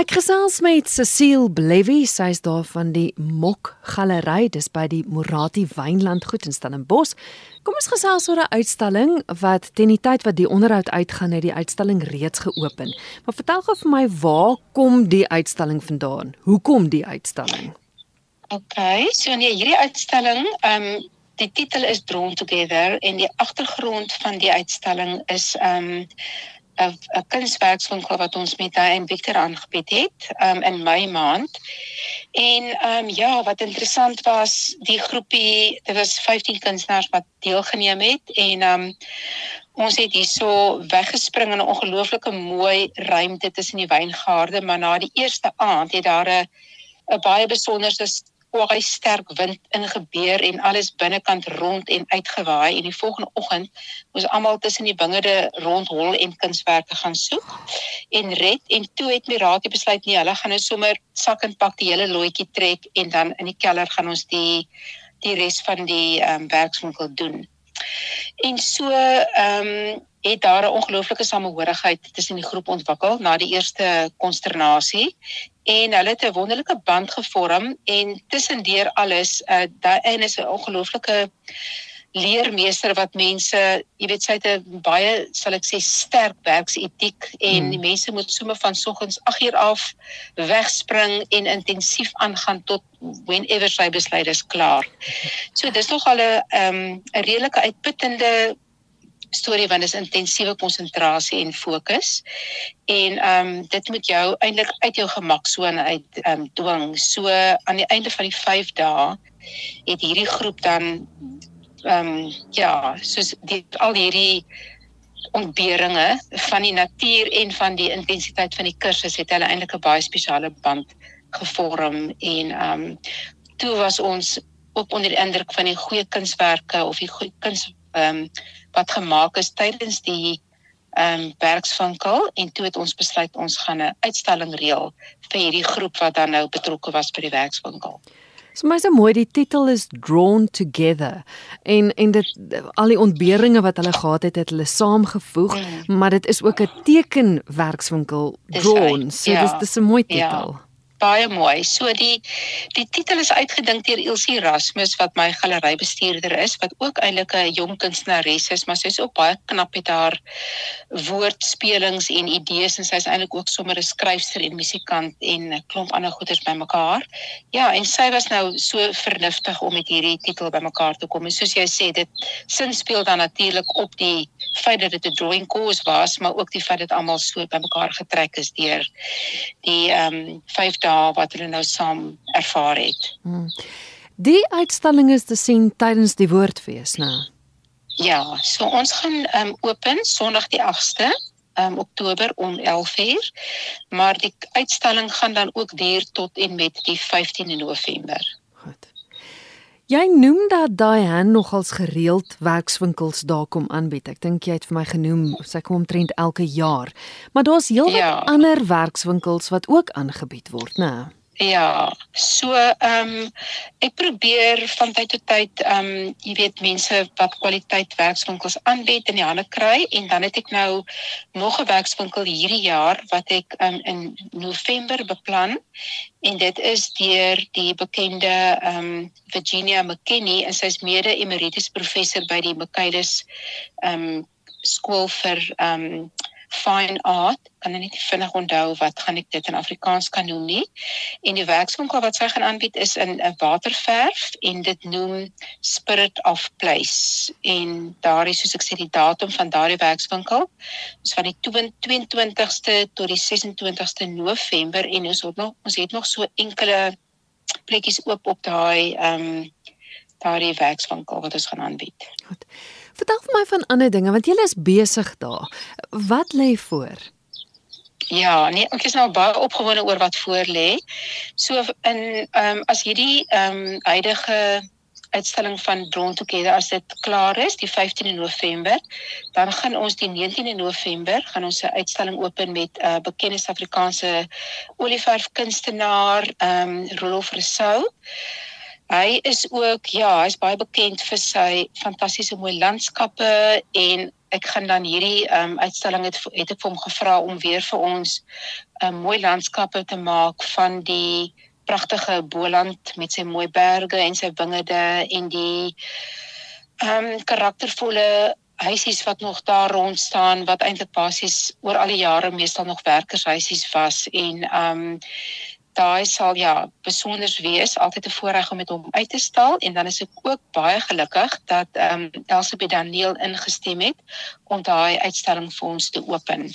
Ek gesels met Cecile Blevy, sy is daar van die Mok Galery, dis by die Morati Wynland goed in Stellenbosch. Kom ons gesels oor 'n uitstalling wat die tyd wat die onderhoud uitgaan het die uitstalling reeds geopen. Maar vertel gou vir my waar kom die uitstalling vandaan? Hoekom die uitstalling? OK, so nee, hierdie uitstalling, ehm um, die titel is Drawn Together en die agtergrond van die uitstalling is ehm um, 'n 'n kunswerkswinkel wat ons met hy en Victor aangebied het um, in Mei maand. En ehm um, ja, wat interessant was, die groepie, dit was 15 kunstenaars wat deelgeneem het en ehm um, ons het hierso weggespring in 'n ongelooflike mooi ruimte tussen die wyngaarde, maar na die eerste aand het daar 'n 'n baie besonderse baie sterk wind ingebeur en alles binnekant rond en uitgewaai en die volgende oggend moes almal tussen die wingerde rondhol en kunswerke gaan soek en red en toe het Mirati besluit nee hulle gaan nou sommer sak en pak die hele loetjie trek en dan in die keller gaan ons die die res van die ehm um, werkswinkel doen. En so ehm um, het daar 'n ongelooflike samehorigheid tussen die groep ontwikkel na die eerste konsternasie. En hulle het 'n wonderlike band gevorm en tussendeur alles uh, en is 'n ongelooflike leermeester wat mense, jy weet sy het 'n baie sal ek sê sterk werksetiek en hmm. die mense moet sommer van soggens 8 uur af wegspring en intensief aangaan tot whenever sy besluit is klaar. So dis nog al 'n ehm um, 'n redelike uitputtende storie want dit is intensiewe konsentrasie en fokus. En ehm um, dit moet jou eintlik uit jou gemaksone uit ehm um, dwing. So aan die einde van die 5 dae het hierdie groep dan ehm um, ja, soos die al hierdie ontberinge van die natuur en van die intensiteit van die kursus het hulle eintlik 'n baie spesiale band gevorm en ehm um, toe was ons ook onder die indruk van die goeie kunswerke of die goeie kuns ehm um, wat gemaak is tydens die ehm um, werkswinkel en toe het ons besluit ons gaan 'n uitstalling reël vir hierdie groep wat dan nou betrokke was by die werkswinkel. So my so mooi die titel is Drawn Together en en dit al die ontberinge wat hulle gehad het het hulle saamgevoeg mm. maar dit is ook 'n tekenwerkswinkel Drawn so ja, dis dis 'n mooi ja. titel. Ja baie mooi. So die die titel is uitgedink deur Elsie Erasmus wat my galerybestuurder is wat ook eintlik 'n jong kunstenares is, maar sy's ook baie knap met haar woordspelings en idees en sy's eintlik ook sommer 'n skryfster en musikant en 'n klomp ander goeders bymekaar. Ja, en sy was nou so vernuftig om met hierdie titel bymekaar te kom. En soos jy sê, dit sin speel dan natuurlik op die feit dat dit 'n drawing course was, maar ook die feit dat almal so bymekaar getrek is deur die ehm um, 5 dae wat hulle nou saam ervaar het. Hmm. Die uitstalling is te sien tydens die woordfees, né? Ja, so ons gaan ehm um, open Sondag die 8ste um, Oktober om 11:00, maar die uitstalling gaan dan ook duur tot en met die 15de November. Jy noem dat Diane nogals gereeld werkswinkels daar kom aanbied. Ek dink jy het vir my genoem sy kom omtrent elke jaar. Maar daar's heelwat ja. ander werkswinkels wat ook aangebied word, né? Ja, so ehm um, ek probeer van tyd tot tyd ehm um, jy weet mense wat kwaliteit werkswinkels aanbied in die hande kry en dan het ek nou nog 'n werkswinkel hierdie jaar wat ek um, in November beplan en dit is deur die bekende ehm um, Virginia McKinney en sy's mede emeritus professor by die Michaelis ehm um, skool vir ehm um, fine art kan net nie vinnig onthou wat gaan ek dit in Afrikaans kan noem nie en die werkswinkel wat sy gaan aanbied is in 'n waterverf en dit noem Spirit of Place en daar is soos ek sê die datum van daardie werkswinkel is van die 22ste tot die 26ste November en ons het nog ons het nog so enkele plekkies oop op daai ehm um, daardie werkswinkel wat ons gaan aanbied. Goed. Vertel vir my van ander dinge want jy is besig daar. Wat lê voor? Ja, nee, ek is nou baie opgewonde oor wat voor lê. So in ehm um, as hierdie ehm um, huidige uitstalling van Drawn Together as dit klaar is die 15de November, dan gaan ons die 19de November gaan ons 'n uitstalling open met 'n uh, bekende Suid-Afrikaanse olieverf kunstenaar, ehm um, Rolf Rousseau. Hy is ook ja, hy's baie bekend vir sy fantastiese mooi landskappe en ek gaan dan hierdie um, uitstalling het het ek vir hom gevra om weer vir ons um, mooi landskappe te maak van die pragtige Boland met sy mooi berge en sy wingerde en die ehm um, karaktervolle huisies wat nog daar rond staan wat eintlik basies oor al die jare meestal nog werkershuisies was en ehm um, daai sal ja besonder wees altyd 'n voorreg om met hom uit te stal en dan is ek ook baie gelukkig dat ehm um, Elsabeth Daniel ingestem het om daai uitstalling vir ons te open.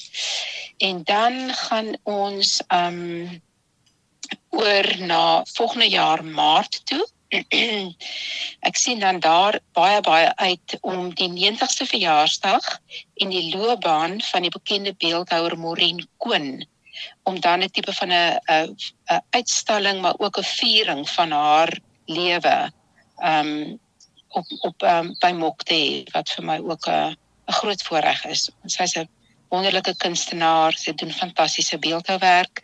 En dan gaan ons ehm um, oor na volgende jaar Maart toe. ek sien dan daar baie baie uit om die 90ste verjaarsdag en die loopbaan van die bekende beeldhouer Maureen Koen om dan 'n tipe van 'n 'n uitstalling maar ook 'n viering van haar lewe um op op um, by Mokte wat vir my ook 'n 'n groot voorreg is. Sy's 'n wonderlike kunstenaar, sy doen fantastiese beeldhouwerk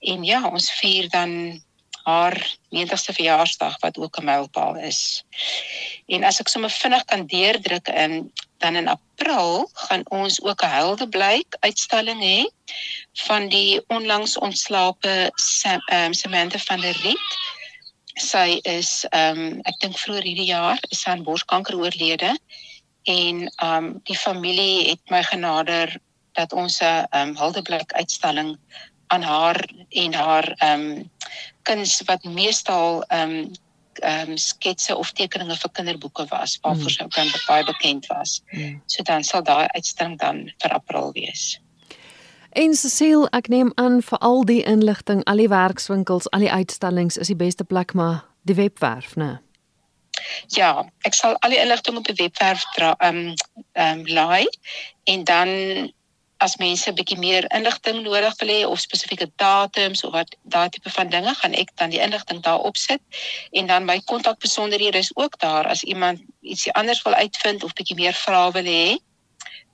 en ja, ons vier dan haar 90ste verjaarsdag wat ook 'n mylpaal is. En as ek sommer vinnig kan deurdruk in dan in April gaan ons ook 'n heldeblyk uitstalling hê van die onlangs ontslape Sam, um, Samantha van der Riet. Sy is ehm um, ek dink vroeër hierdie jaar is sy aan borskanker oorlede en ehm um, die familie het my genader dat ons 'n ehm um, heldeblyk uitstalling aan haar en haar ehm um, kuns wat meestal ehm um, ehm um, sketse of tekeninge vir kinderboeke was waarvoor mm. sy kan baie bekend was. Mm. So dan sal daai uitstalling dan vir April wees. En Cecile, ek neem aan vir al die inligting, al die werkswinkels, al die uitstallings is die beste plek maar die webwerf, né? Ja, ek sal al die inligting op die webwerf ehm um, ehm um, laai en dan as mense 'n bietjie meer inligting nodig wil hê of spesifieke datums of wat daai tipe van dinge gaan ek dan die inligting daar opsit en dan my kontakbesonderhede is ook daar as iemand ietsie anders wil uitvind of bietjie meer vrae wil hê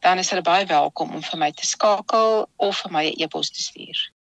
dan is hulle baie welkom om vir my te skakel of vir my 'n e e-pos te stuur.